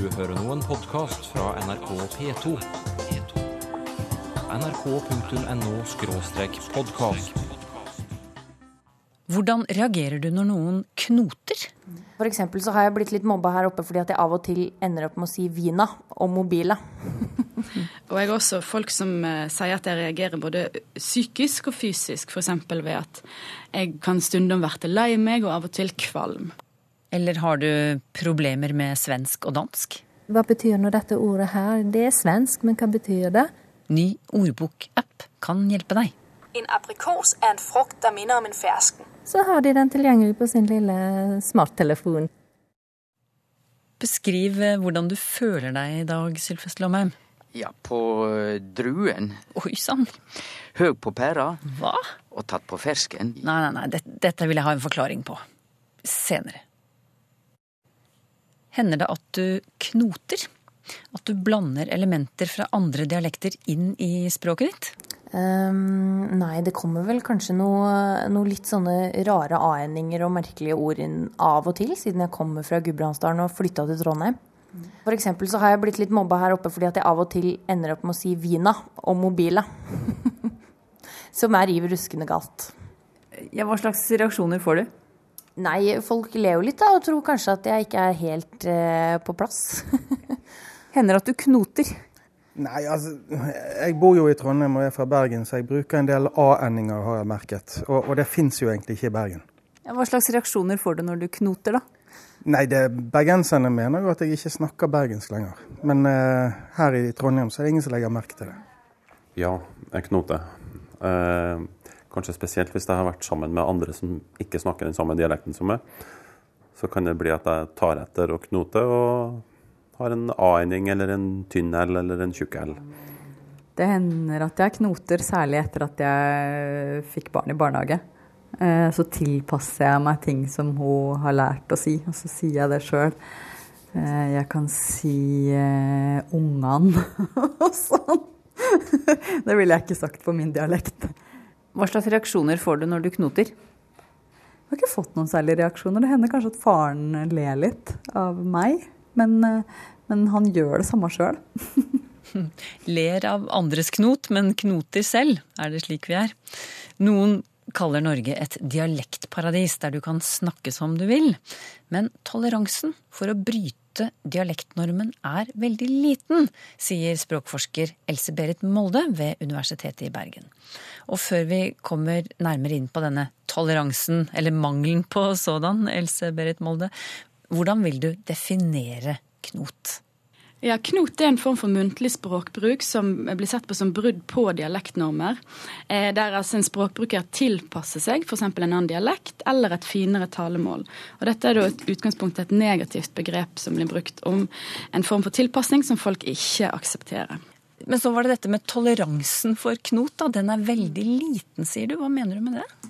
Du hører nå en podkast fra NRK P2. nrk.no-podkast. Hvordan reagerer du når noen knoter? For eksempel så har jeg blitt litt mobba her oppe fordi at jeg av og til ender opp med å si Vina og Mobila. Og jeg har også folk som eh, sier at jeg reagerer både psykisk og fysisk, f.eks. ved at jeg kan stundom være lei meg og av og til kvalm. Eller har du problemer med svensk og dansk? Hva betyr nå dette ordet her? Det er svensk, men hva betyr det? Ny ordbokapp kan hjelpe deg. En aprikos er en frukt der minner om en fersken. Så har de den tilgjengelig på sin lille smarttelefon. Beskriv eh, hvordan du føler deg i dag, Sylfest Lomheim. Ja, på eh, druen. Oi sann. Høg på pæra Hva? og tatt på fersken. Nei, nei, nei, dette, dette vil jeg ha en forklaring på. Senere. Hender det at du knoter? At du blander elementer fra andre dialekter inn i språket ditt? Um, nei, det kommer vel kanskje noe, noe litt sånne rare a-endinger og merkelige ord inn av og til, siden jeg kommer fra Gudbrandsdalen og flytta til Trondheim. For eksempel så har jeg blitt litt mobba her oppe fordi at jeg av og til ender opp med å si Vina og Mobila. Som er riv ruskende galt. Ja, Hva slags reaksjoner får du? Nei, folk ler jo litt da, og tror kanskje at jeg ikke er helt eh, på plass. Hender at du knoter? Nei, altså, jeg bor jo i Trondheim og er fra Bergen, så jeg bruker en del a-endinger, har jeg merket. Og, og det fins jo egentlig ikke i Bergen. Ja, hva slags reaksjoner får du når du knoter, da? Nei, det, bergenserne mener jo at jeg ikke snakker bergensk lenger. Men eh, her i Trondheim så er det ingen som legger merke til det. Ja, jeg knoter. Eh, kanskje spesielt hvis jeg har vært sammen med andre som ikke snakker den samme dialekten som meg. Så kan det bli at jeg tar etter og knoter, og har en a-ending eller en tynn L eller en tjukk L. Det hender at jeg knoter, særlig etter at jeg fikk barn i barnehage. Eh, Så tilpasser jeg meg ting som hun har lært å si, og så sier jeg det sjøl. Jeg kan si uh, 'ungan' og sånn. Det ville jeg ikke sagt på min dialekt. Hva slags reaksjoner får du når du knoter? Jeg har ikke fått noen særlige reaksjoner. Det hender kanskje at faren ler litt av meg, men, eh, men han gjør det samme sjøl. Ler av andres knot, men knoter selv. Er det slik vi er? Noen kaller Norge et dialektparadis der du kan snakke som du vil. Men toleransen for å bryte dialektnormen er veldig liten, sier språkforsker Else Berit Molde ved Universitetet i Bergen. Og før vi kommer nærmere inn på denne toleransen, eller mangelen på sådan, Else Berit Molde, hvordan vil du definere knot? Ja, Knot er en form for muntlig språkbruk som blir sett på som brudd på dialektnormer. Eh, der altså en språkbruker tilpasser seg f.eks. en annen dialekt eller et finere talemål. Og Dette er da et utgangspunkt et negativt begrep som blir brukt om en form for tilpasning som folk ikke aksepterer. Men så var det dette med toleransen for knot. da. Den er veldig liten, sier du. Hva mener du med det?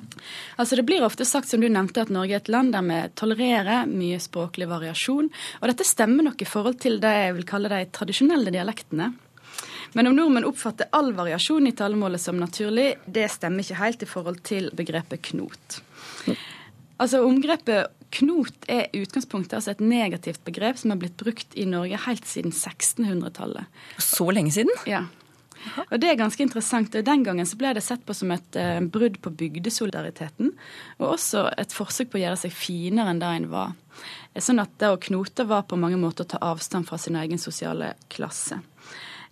Altså Det blir ofte sagt som du nevnte, at Norge er et land der vi tolererer mye språklig variasjon. Og dette stemmer nok i forhold til det jeg vil kalle de tradisjonelle dialektene. Men om nordmenn oppfatter all variasjon i talemålet som naturlig, det stemmer ikke helt i forhold til begrepet knot. Altså Omgrepet knot er i utgangspunktet altså et negativt begrep som har blitt brukt i Norge helt siden 1600-tallet. Så lenge siden? Ja. Og Det er ganske interessant. og Den gangen så ble det sett på som et eh, brudd på bygdesolidariteten, og også et forsøk på å gjøre seg finere enn det en var. Sånn at det å knote var på mange måter å ta avstand fra sin egen sosiale klasse.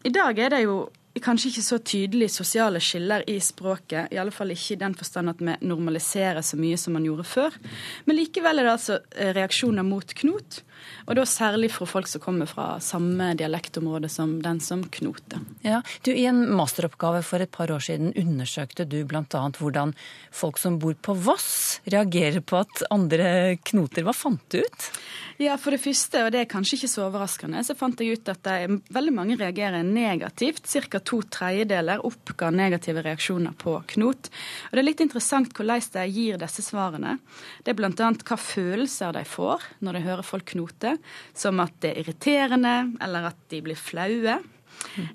I dag er det jo kanskje ikke så tydelige sosiale skiller i språket. I alle fall ikke i den forstand at vi normaliserer så mye som man gjorde før. Men likevel er det altså eh, reaksjoner mot knot. Og da særlig fra folk som kommer fra samme dialektområde som den som knoter. Ja, du, I en masteroppgave for et par år siden undersøkte du bl.a. hvordan folk som bor på Voss, reagerer på at andre knoter. Hva fant du ut? Ja, For det første, og det er kanskje ikke så overraskende, så fant jeg ut at det, veldig mange reagerer negativt. Ca. to tredjedeler oppga negative reaksjoner på knot. Og Det er litt interessant hvordan de gir disse svarene. Det er bl.a. hva følelser de får når de hører folk knote. Som at det er irriterende, eller at de blir flaue.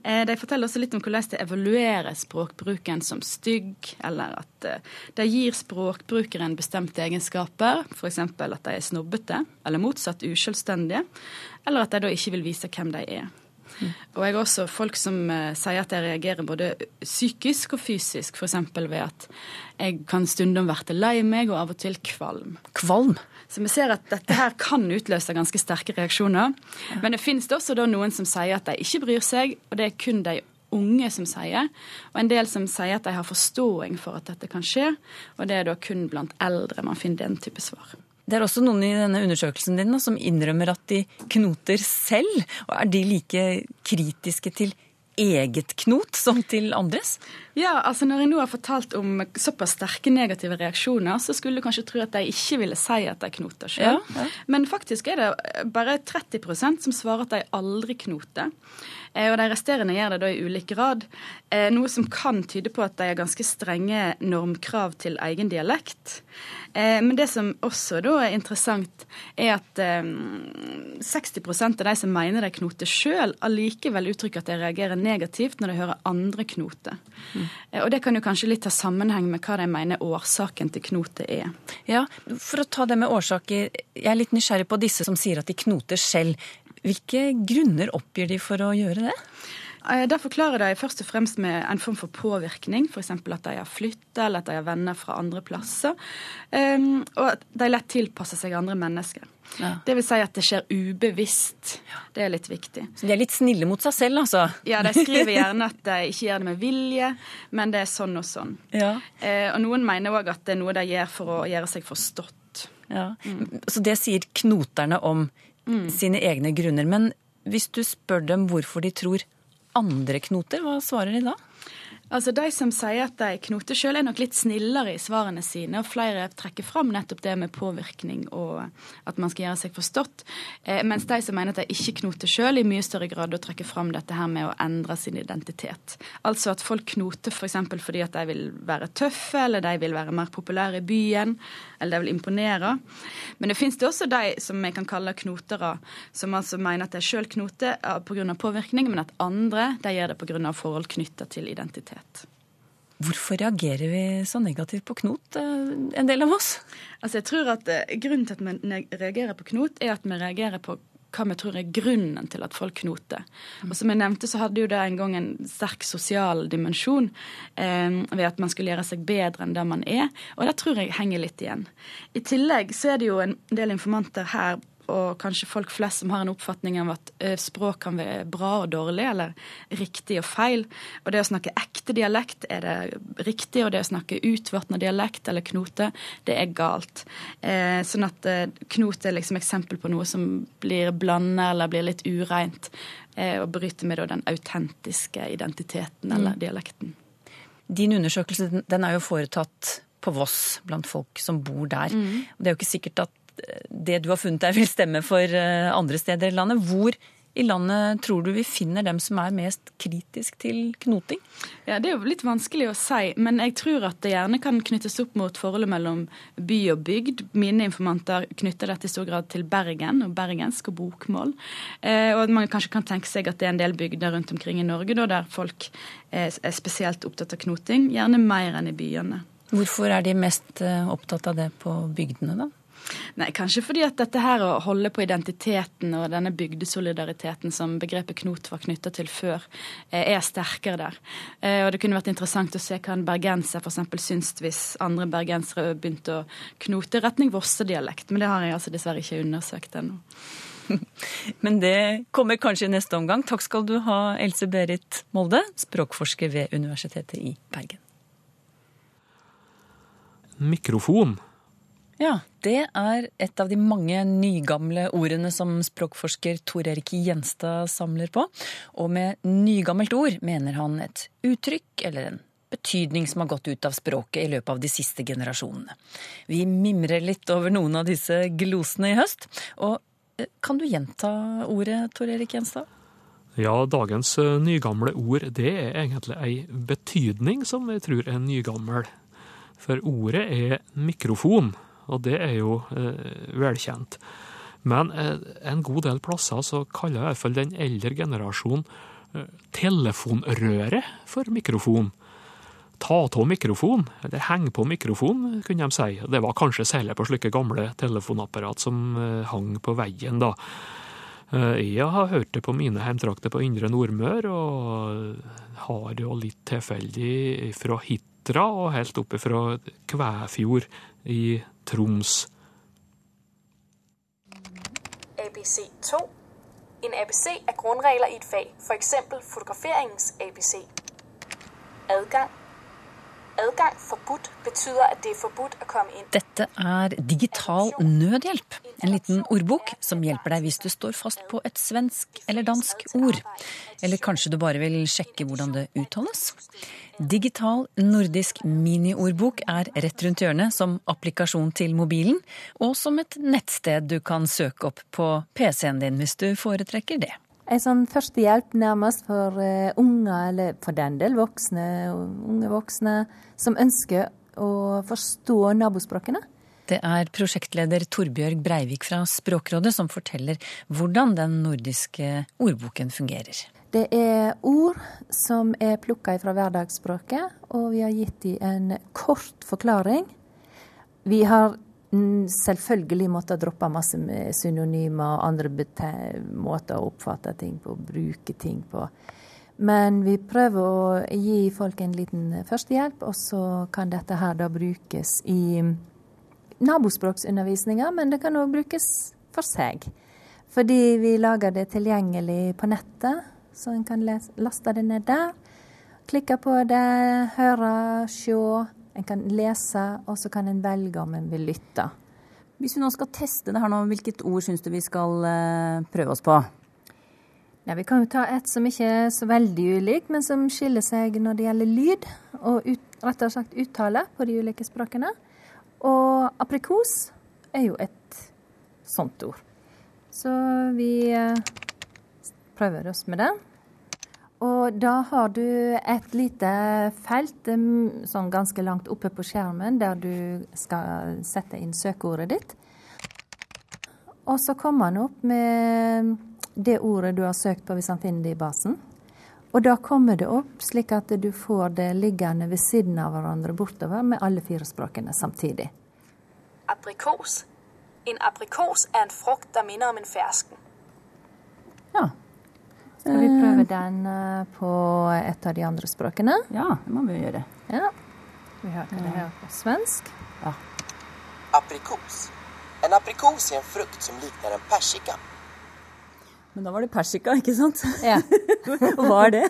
Eh, De forteller også litt om hvordan de evaluerer språkbruken som stygg, eller at eh, de gir språkbrukeren bestemte egenskaper, f.eks. at de er snobbete, eller motsatt uselvstendige, eller at de da ikke vil vise hvem de er. Og jeg har også folk som eh, sier at jeg reagerer både psykisk og fysisk, f.eks. ved at jeg kan stundom være lei meg og av og til kvalm. Kvalm? Så vi ser at dette her kan utløse ganske sterke reaksjoner. Men det finnes det også da noen som sier at de ikke bryr seg, og det er kun de unge som sier. Og en del som sier at de har forståing for at dette kan skje, og det er da kun blant eldre man finner den type svar. Det er også noen i denne undersøkelsen din da, som innrømmer at de knoter selv. Og er de like kritiske til eget knot som til andres? Ja, altså Når jeg nå har fortalt om såpass sterke negative reaksjoner, så skulle du kanskje tro at de ikke ville si at de knoter sjøl. Ja, ja. Men faktisk er det bare 30% som svarer at de aldri knoter. Eh, Og de resterende gjør det da i ulik grad. Eh, Noe som kan tyde på at de har ganske strenge normkrav til egen dialekt. Eh, Men det som også da er interessant, er at eh, 60 av de som mener de knoter sjøl, allikevel uttrykker at de reagerer negativt når de hører andre knote. Mm. Og det kan jo kanskje litt ha sammenheng med hva de mener årsaken til knotet er. Ja, For å ta det med årsaker, jeg er litt nysgjerrig på disse som sier at de knoter selv. Hvilke grunner oppgir de for å gjøre det? Det Da forklarer de først og fremst med en form for påvirkning, f.eks. at de har flytta, eller at de har venner fra andre plasser. Um, og at de lett tilpasser seg andre mennesker. Ja. Det vil si at det skjer ubevisst. Det er litt viktig. Så de er litt snille mot seg selv, altså? Ja, de skriver gjerne at de ikke gjør det med vilje, men det er sånn og sånn. Ja. Eh, og noen mener òg at det er noe de gjør for å gjøre seg forstått. Ja. Så det sier knoterne om sine egne grunner. Men hvis du spør dem hvorfor de tror andre knoter, hva svarer de da? Altså De som sier at de knoter sjøl, er nok litt snillere i svarene sine. Og flere trekker fram nettopp det med påvirkning og at man skal gjøre seg forstått. Eh, mens de som mener at de ikke knoter sjøl, i mye større grad trekker fram dette her med å endre sin identitet. Altså at folk knoter f.eks. For fordi at de vil være tøffe, eller de vil være mer populære i byen, eller de vil imponere. Men det det også de som vi kan kalle knotere, som altså mener at de sjøl knoter pga. påvirkning, men at andre de gjør det pga. forhold knytta til identitet. Hvorfor reagerer vi så negativt på knot, eh, en del av oss? Altså jeg tror at eh, Grunnen til at vi reagerer på knot, er at vi reagerer på hva vi tror er grunnen til at folk knoter. Og som jeg nevnte, så hadde jo det en gang en sterk sosial dimensjon eh, ved at man skulle gjøre seg bedre enn det man er. Og det tror jeg henger litt igjen. I tillegg så er det jo en del informanter her og kanskje folk flest som har en oppfatning av at eh, språk kan være bra og dårlig, eller riktig og feil. Og det å snakke ekte dialekt er det riktig, og det å snakke utvatna dialekt eller knote, det er galt. Eh, sånn at eh, knot er liksom eksempel på noe som blir blanda eller blir litt ureint, eh, og bryter med da, den autentiske identiteten eller dialekten. Din undersøkelse den- er jo foretatt på Voss, blant folk som bor der. Og det er jo ikke sikkert at det du har funnet der vil stemme for eh, andre steder i landet. Hvor i landet tror du vi finner dem som er mest kritisk til knoting? Ja, Det er jo litt vanskelig å si, men jeg tror at det gjerne kan knyttes opp mot forholdet mellom by og bygd. Mine informanter knytter dette i stor grad til Bergen og bergensk og bokmål. Eh, og man kanskje kan tenke seg at det er en del bygder rundt omkring i Norge da, der folk eh, er spesielt opptatt av knoting, gjerne mer enn i byene. Hvorfor er de mest eh, opptatt av det på bygdene, da? Nei, Kanskje fordi at dette her å holde på identiteten og denne bygdesolidariteten som begrepet knot var knytta til før, eh, er sterkere der. Eh, Og Det kunne vært interessant å se hva en bergenser f.eks. syns hvis andre bergensere begynte å knote i retning Vossedialekt, Men det har jeg altså dessverre ikke undersøkt ennå. Men det kommer kanskje i neste omgang. Takk skal du ha, Else Berit Molde, språkforsker ved Universitetet i Bergen. Mikrofon. Ja, det er et av de mange nygamle ordene som språkforsker Tor Erik Gjenstad samler på. Og med nygammelt ord mener han et uttrykk eller en betydning som har gått ut av språket i løpet av de siste generasjonene. Vi mimrer litt over noen av disse glosene i høst. Og eh, kan du gjenta ordet, Tor Erik Gjenstad? Ja, dagens eh, nygamle ord, det er egentlig ei betydning som jeg tror er nygammel. For ordet er mikrofon, og det er jo eh, velkjent. Men eh, en god del plasser så kaller i hvert fall den eldre generasjonen eh, telefonrøret for mikrofon. Ta av mikrofon, eller heng på mikrofon, kunne de si. Det var kanskje særlig på slike gamle telefonapparat som hang på veien, da. Jeg har hørt det på mine heimtrakter på Indre Nordmør, og har det jo litt tilfeldig fra Hitra og helt oppe fra Kvæfjord i Troms. ABC 2. En ABC er grundregler i et fag, f.eks. fotograferingens ABC. Adgang. Adgang forbudt betyr at det er forbudt å komme inn. Dette er Digital nødhjelp, en liten ordbok som hjelper deg hvis du står fast på et svensk eller dansk ord. Eller kanskje du bare vil sjekke hvordan det uttales? Digital nordisk miniordbok er rett rundt hjørnet som applikasjon til mobilen, og som et nettsted du kan søke opp på PC-en din hvis du foretrekker det. En sånn førstehjelp nærmest for uh, unger, eller for den del voksne, unge voksne, som ønsker å forstå nabospråkene. Det er prosjektleder Torbjørg Breivik fra Språkrådet som forteller hvordan den nordiske ordboken fungerer. Det er ord som er plukka fra hverdagsspråket, og vi har gitt dem en kort forklaring. Vi har selvfølgelig måttet droppe masse med synonymer og andre måter å oppfatte ting på, bruke ting på. Men vi prøver å gi folk en liten førstehjelp, og så kan dette her da brukes i nabospråksundervisninga, men det kan òg brukes for seg. Fordi vi lager det tilgjengelig på nettet, så en kan laste det ned der. Klikke på det, høre, se. En kan lese, og så kan en velge om en vil lytte. Hvis vi nå skal teste det her nå, hvilket ord syns du vi skal uh, prøve oss på? Ja, vi kan jo ta et som ikke er så veldig ulik, men som skiller seg når det gjelder lyd, og ut, rett og slett uttale på de ulike språkene. Og aprikos er jo et sånt ord. Så vi uh, prøver oss med det. Og da har du et lite felt sånn ganske langt oppe på skjermen der du skal sette inn søkeordet ditt. Og så kommer han opp med det ordet du har søkt på hvis han finner det i basen. Og da kommer det opp slik at du får det liggende ved siden av hverandre bortover med alle fire språkene samtidig. Aprikos. En aprikos er en frukt der minner om en fersken. Ja, skal vi prøve den eh, på et av de andre språkene? Ja, det må vi gjøre. Ja. Vi hørte det her på svensk. Ja. Aprikos. En aprikos er en frukt som likner en persika. Men da var det persika, ikke sant? Ja. Hva er det?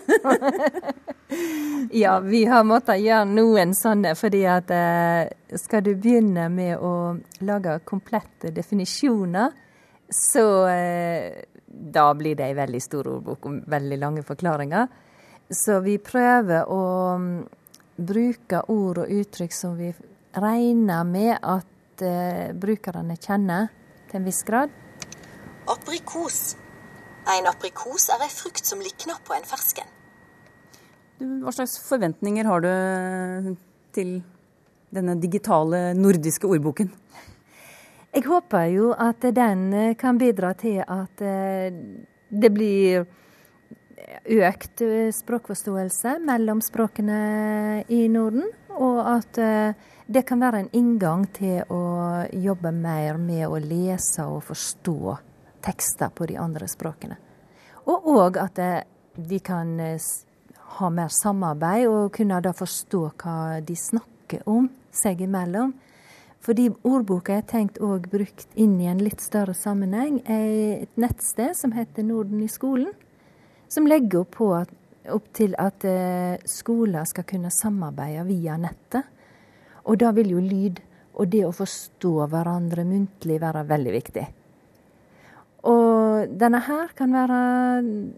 ja, vi har måttet gjøre noen sånne, fordi at eh, skal du begynne med å lage komplette definisjoner, så eh, da blir det ei veldig stor ordbok og veldig lange forklaringer. Så vi prøver å mm, bruke ord og uttrykk som vi regner med at eh, brukerne kjenner til en viss grad. Aprikos. En aprikos er ei frukt som likner på en fersken. Hva slags forventninger har du til denne digitale nordiske ordboken? Jeg håper jo at den eh, kan bidra til at eh, det blir økt eh, språkforståelse mellom språkene i Norden. Og at det kan være en inngang til å jobbe mer med å lese og forstå tekster på de andre språkene. Og òg at de kan ha mer samarbeid og kunne da forstå hva de snakker om seg imellom. Fordi ordboka er tenkt òg brukt inn i en litt større sammenheng. Et nettsted som heter Norden i skolen, som legger opp, at, opp til at eh, skoler skal kunne samarbeide via nettet. Og da vil jo lyd og det å forstå hverandre muntlig være veldig viktig. Og denne her kan være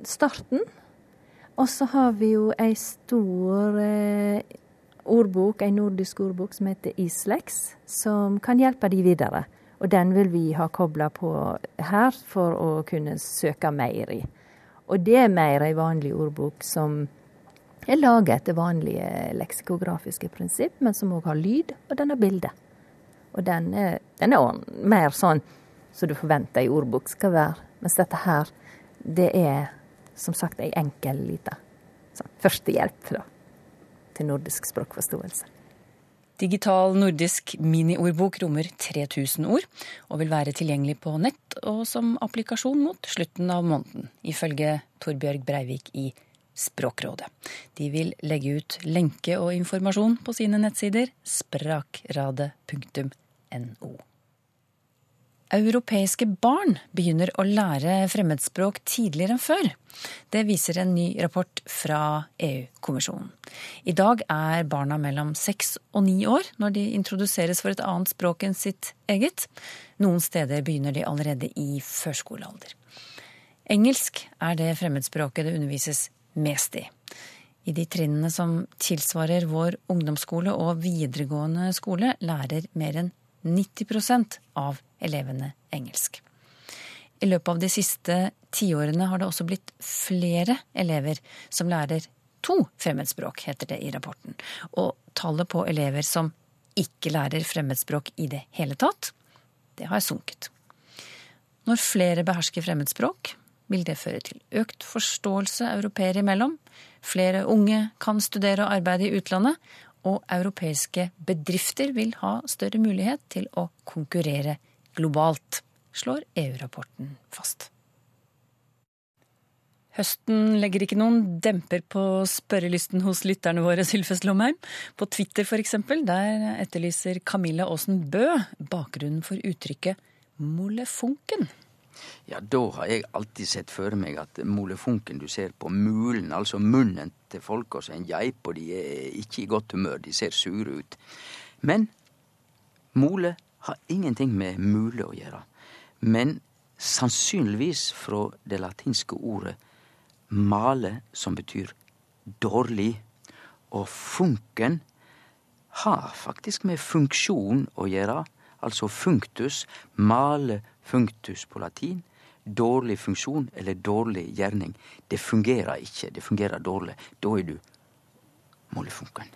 starten. Og så har vi jo ei stor eh, ordbok, en nordisk ordbok som heter Islex, som kan hjelpe de videre. Og den vil vi ha kobla på her for å kunne søke mer i. Og det er mer ei vanlig ordbok som er laget etter vanlige leksikografiske prinsipp, men som òg har lyd, og den har bilde. Og den er, den er mer sånn som du forventer ei ordbok skal være. Mens dette her, det er som sagt ei enkel lita sånn, førstehjelp da, til nordisk språkforståelse. Digital nordisk miniordbok rommer 3000 ord, og vil være tilgjengelig på nett og som applikasjon mot slutten av måneden, ifølge Torbjørg Breivik i Språkrådet. De vil legge ut lenke og informasjon på sine nettsider sprakrade.no. Europeiske barn begynner å lære fremmedspråk tidligere enn før. Det viser en ny rapport fra EU-kommisjonen. I dag er barna mellom seks og ni år når de introduseres for et annet språk enn sitt eget. Noen steder begynner de allerede i førskolealder. Engelsk er det fremmedspråket det undervises mest i. I de trinnene som tilsvarer vår ungdomsskole og videregående skole, lærer mer enn 90% av elevene engelsk. I løpet av de siste tiårene har det også blitt flere elever som lærer to fremmedspråk, heter det i rapporten. Og tallet på elever som ikke lærer fremmedspråk i det hele tatt, det har sunket. Når flere behersker fremmedspråk, vil det føre til økt forståelse europeere imellom. Flere unge kan studere og arbeide i utlandet, og europeiske bedrifter vil ha større mulighet til å konkurrere globalt, slår EU-rapporten fast. Høsten legger ikke noen demper på spørrelysten hos lytterne våre, Sylfest Lomheim. På Twitter f.eks., der etterlyser Camilla Aasen Bø bakgrunnen for uttrykket molefonken. Ja, da har jeg alltid sett for meg at molefonken du ser på mulen, altså munnen til folk og så en geip, og de er ikke i godt humør, de ser sure ut. Men mole har ingenting med mule å gjøre. Men sannsynligvis fra det latinske ordet male, som betyr dårlig, og funken har faktisk med funksjon å gjøre, altså funktus, male functus på latin. Dårlig funksjon eller dårlig gjerning. Det fungerer ikke, det fungerer dårlig. Da er du molefunken.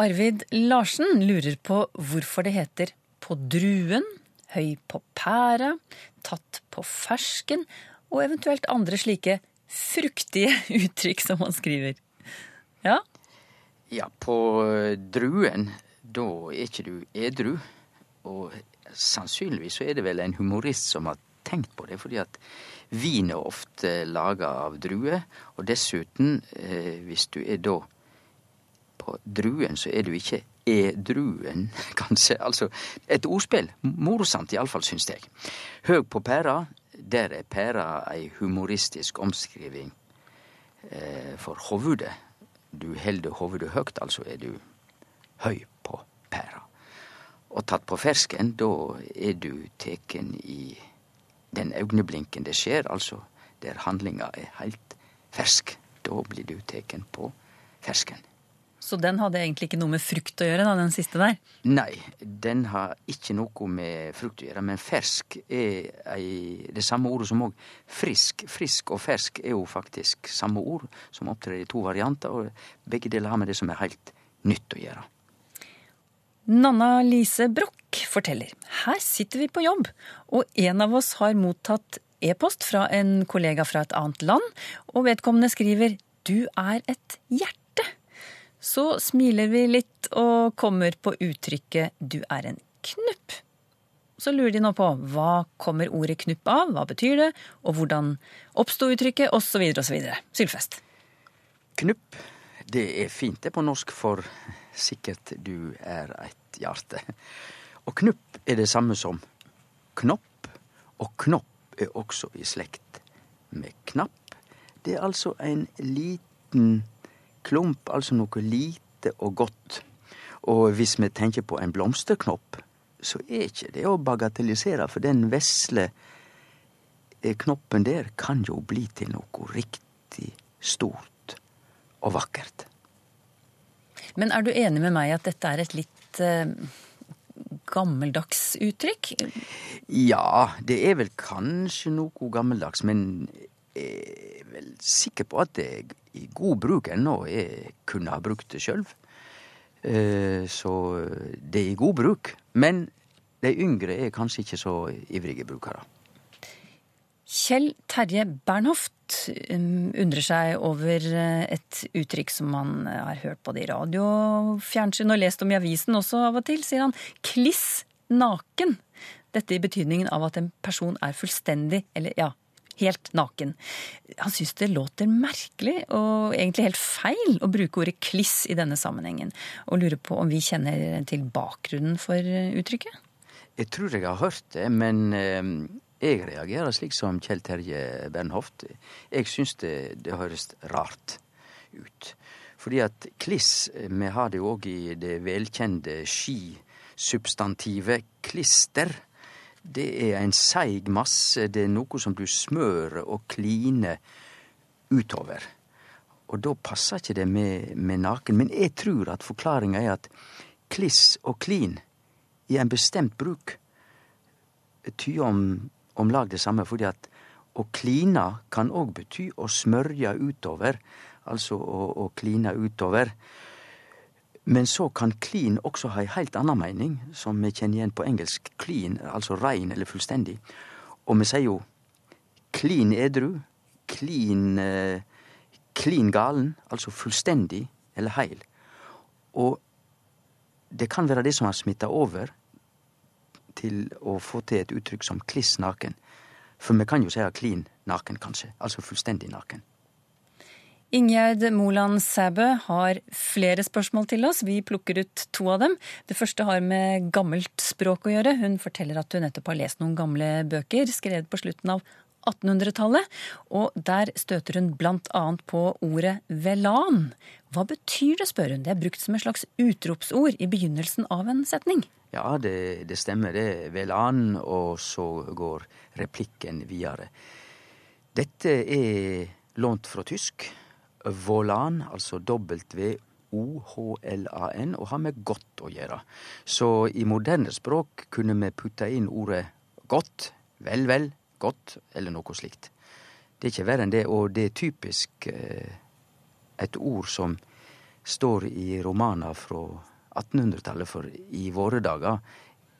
Arvid Larsen lurer på hvorfor det heter på druen, høy på pæra, tatt på fersken, og eventuelt andre slike fruktige uttrykk som han skriver. Ja? Ja, på druen, da er ikke du edru. Og sannsynligvis så er det vel en humorist som har tenkt på det, fordi at vin er ofte laga av druer. Og dessuten, eh, hvis du er da på druen, så er du ikke edruen, kanskje. Altså et ordspill. Morsomt iallfall, syns jeg. Høg på pæra, der er pæra ei humoristisk omskriving eh, for hovudet. Du held hovudet høgt, altså er du høy. Og tatt på fersken, da er du teken i den augneblinken det skjer, altså der handlinga er heilt fersk. Da blir du teken på fersken. Så den hadde egentlig ikke noe med frukt å gjøre, da, den siste der? Nei, den har ikke noe med frukt å gjøre. Men fersk er ei, det samme ordet som òg frisk. Frisk og fersk er jo faktisk samme ord, som opptrer i to varianter. Og begge deler har med det som er helt nytt å gjøre. Nanna Lise Broch forteller her sitter vi på jobb, og en av oss har mottatt e-post fra en kollega fra et annet land, og vedkommende skriver du er et hjerte. Så smiler vi litt og kommer på uttrykket du er en knupp. Så lurer de nå på hva kommer ordet knupp av, hva betyr det, og hvordan oppsto uttrykket, osv. osv. Sylfest. Knupp, det er fint det på norsk for sikkert du er et hjerte. Og knupp er det samme som knopp, og knopp er også i slekt med knapp. Det er altså en liten klump, altså noe lite og godt. Og hvis vi tenker på en blomsterknopp, så er ikke det å bagatellisere, for den vesle knoppen der kan jo bli til noe riktig stort og vakkert. Men er du enig med meg at dette er et litt eh, gammeldags uttrykk? Ja, det er vel kanskje noe gammeldags, men jeg er vel sikker på at det i god bruk ennå. Jeg kunne ha brukt det sjøl. Så det er i god bruk. Men de yngre er kanskje ikke så ivrige brukere. Kjell Terje Bernhoft um, undrer seg over eh, et uttrykk som han eh, har hørt både i radio, fjernsyn og lest om i avisen også av og til, sier han. Kliss naken. Dette i betydningen av at en person er fullstendig, eller ja, helt naken. Han syns det låter merkelig og egentlig helt feil å bruke ordet kliss i denne sammenhengen, og lurer på om vi kjenner til bakgrunnen for uttrykket? Jeg tror jeg har hørt det, men eh, jeg reagerer slik som Kjell Terje Bernhoft. Jeg syns det, det høres rart ut. Fordi at kliss, vi har det jo òg i det velkjente skisubstantivet klister. Det er en seig masse, det er noe som du smører og kliner utover. Og da passer ikke det med, med naken. Men jeg tror at forklaringa er at kliss og klin i en bestemt bruk tyder om, om lag det samme, fordi at å kline kan òg bety å smørje utover, altså å, å kline utover. Men så kan clean også ha ei heilt anna meining, som vi kjenner igjen på engelsk. Clean, altså rein eller fullstendig. Og vi sier jo clean edru, clean eh, clean galen, altså fullstendig eller heil. Og det kan være det som har smitta over til å få til et uttrykk som kliss naken. For vi kan jo si klin naken, kanskje. Altså fullstendig naken. Ingjerd Moland Sæbø har flere spørsmål til oss. Vi plukker ut to av dem. Det første har med gammelt språk å gjøre. Hun forteller at hun nettopp har lest noen gamle bøker skrevet på slutten av 1800-tallet, og der støter hun bl.a. på ordet velan. Hva betyr det, spør hun. Det er brukt som et slags utropsord i begynnelsen av en setning. Ja, det, det stemmer. Det velan, og så går replikken videre. Dette er lånt fra tysk. Volan, altså W-O-H-L-A-N, og har med godt å gjøre. Så i moderne språk kunne vi putte inn ordet godt, vel, vel, godt, eller noe slikt. Det er ikke verre enn det, og det er typisk eh, et ord som står i romaner fra 1800-tallet, for i våre dager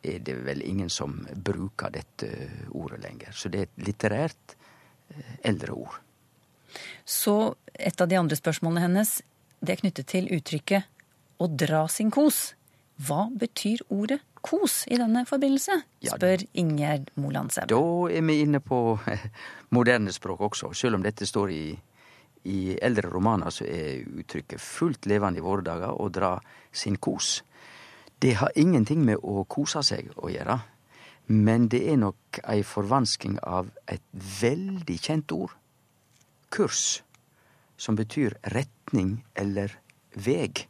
er det vel ingen som bruker dette ordet lenger. Så det er et litterært eh, eldre ord. Så et av de andre spørsmålene hennes det er knyttet til uttrykket 'å dra sin kos'. Hva betyr ordet kos i denne forbindelse? spør Ingjerd Moland Sæbø. Da er vi inne på moderne språk også. Selv om dette står i, i eldre romaner, så er uttrykket fullt levende i våre dager å dra sin kos. Det har ingenting med å kose seg å gjøre, men det er nok ei forvansking av et veldig kjent ord kurs, som betyr retning eller veg.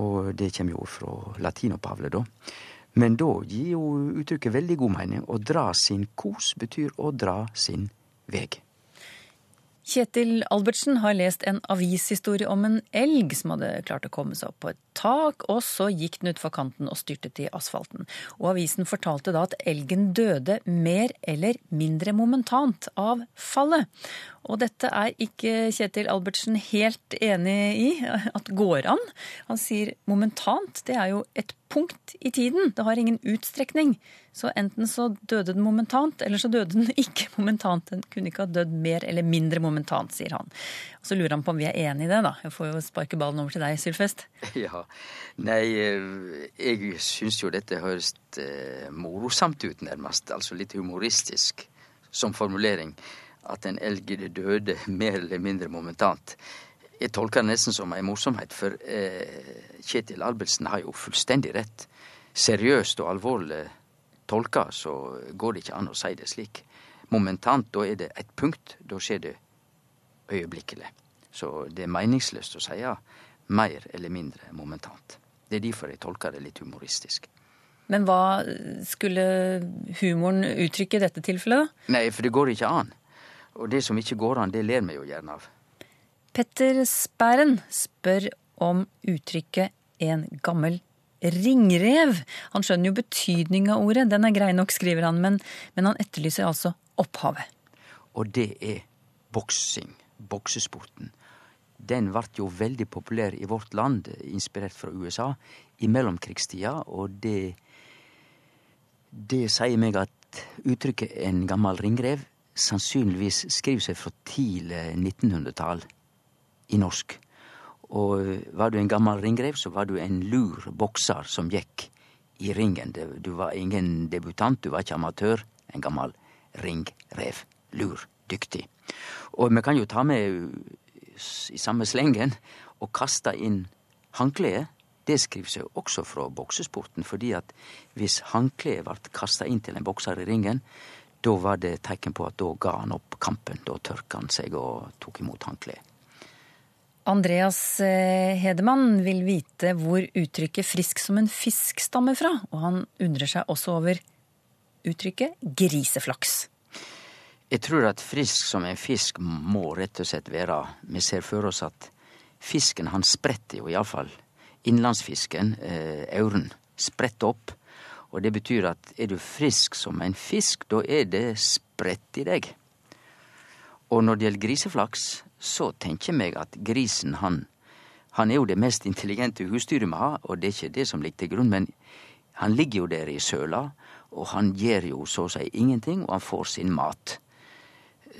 Og det kommer jo fra latinopavle da. Men da gir jo uttrykket veldig god mening. Å dra sin kos betyr å dra sin veg. Kjetil Albertsen har lest en avishistorie om en elg som hadde klart å komme seg opp på et tak, og så gikk den utfor kanten og styrtet i asfalten. Og avisen fortalte da at elgen døde mer eller mindre momentant av fallet. Og dette er ikke Kjetil Albertsen helt enig i at går an. Han sier momentant, det er jo et punkt i tiden. Det har ingen utstrekning. Så enten så døde den momentant, eller så døde den ikke momentant. Den kunne ikke ha dødd mer eller mindre momentant, sier han. Og så lurer han på om vi er enig i det, da. Jeg får jo sparke ballen over til deg, Sylfest. Ja. Nei, eh, jeg syns jo dette høres eh, morosamt ut, nærmest. Altså litt humoristisk som formulering at en elg døde mer eller mindre momentant. Jeg tolker det nesten som ei morsomhet, for eh, Kjetil Albertsen har jo fullstendig rett. Seriøst og alvorlig tolka så går det ikke an å si det slik. Momentant, da er det et punkt. Da skjer det øyeblikkelig. Så det er meningsløst å si ja, mer eller mindre momentant. Det er derfor jeg tolker det litt humoristisk. Men hva skulle humoren uttrykke i dette tilfellet, da? Nei, for det går ikke an. Og det som ikke går an, det ler vi jo gjerne av. Petter Sperren spør om uttrykket 'en gammel ringrev'. Han skjønner jo betydning av ordet, den er grei nok, skriver han, men, men han etterlyser altså opphavet. Og det er boksing, boksesporten. Den ble jo veldig populær i vårt land, inspirert fra USA, i mellomkrigstida, og det Det sier meg at uttrykket 'en gammel ringrev' sannsynligvis skriver seg fra tidlig 1900-tall i norsk. Og var du en gammel ringrev, så var du en lur bokser som gikk i ringen. Du var ingen debutant, du var ikke amatør. En gammel ringrev. Lur. Dyktig. Og vi kan jo ta med i samme slengen og kaste inn håndkleet. Det skriver seg også fra boksesporten, fordi at hvis håndkleet ble kasta inn til en bokser i ringen, da var det tegn på at da ga han opp kampen. Da tørka han seg og tok imot håndkleet. Andreas eh, Hedemann vil vite hvor uttrykket 'frisk som en fisk' stammer fra, og han undrer seg også over uttrykket 'griseflaks'. Jeg tror at frisk som en fisk må rett og slett være Vi ser for oss at fisken han spretter jo iallfall. Innlandsfisken, eh, auren, spretter opp. Og det betyr at er du frisk som en fisk, da er det spredt i deg. Og når det gjelder griseflaks, så tenker meg at grisen, han, han er jo det mest intelligente husdyret vi har, og det er ikke det som ligger til grunn, men han ligger jo der i søla, og han gjør jo så å si ingenting, og han får sin mat.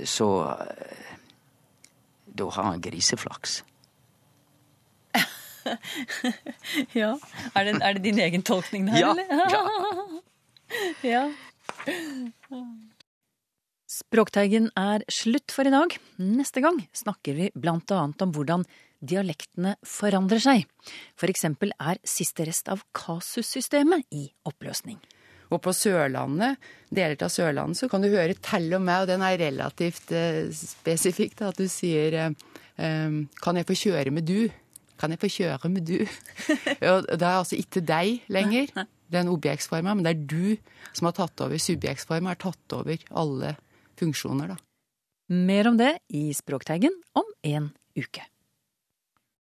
Så eh, da har han griseflaks. ja. Er det, er det, din egen tolkning der, ja, eller? Ja. ja. Språkteigen er slutt for i dag. Neste gang snakker vi blant annet om hvordan dialektene forandrer seg. For eksempel er siste rest av kasussystemet i oppløsning. Og på Sørlandet, deler av Sørlandet, så kan du høre tell og meg, og den er relativt eh, spesifikk, at du sier eh, Kan jeg få kjøre med du? Kan jeg få kjøre med du? og det er altså ikke deg lenger, den objektsforma, men det er du som har tatt over. Subjektsforma har tatt over alle funksjoner, da. Mer om det i Språkteigen om en uke.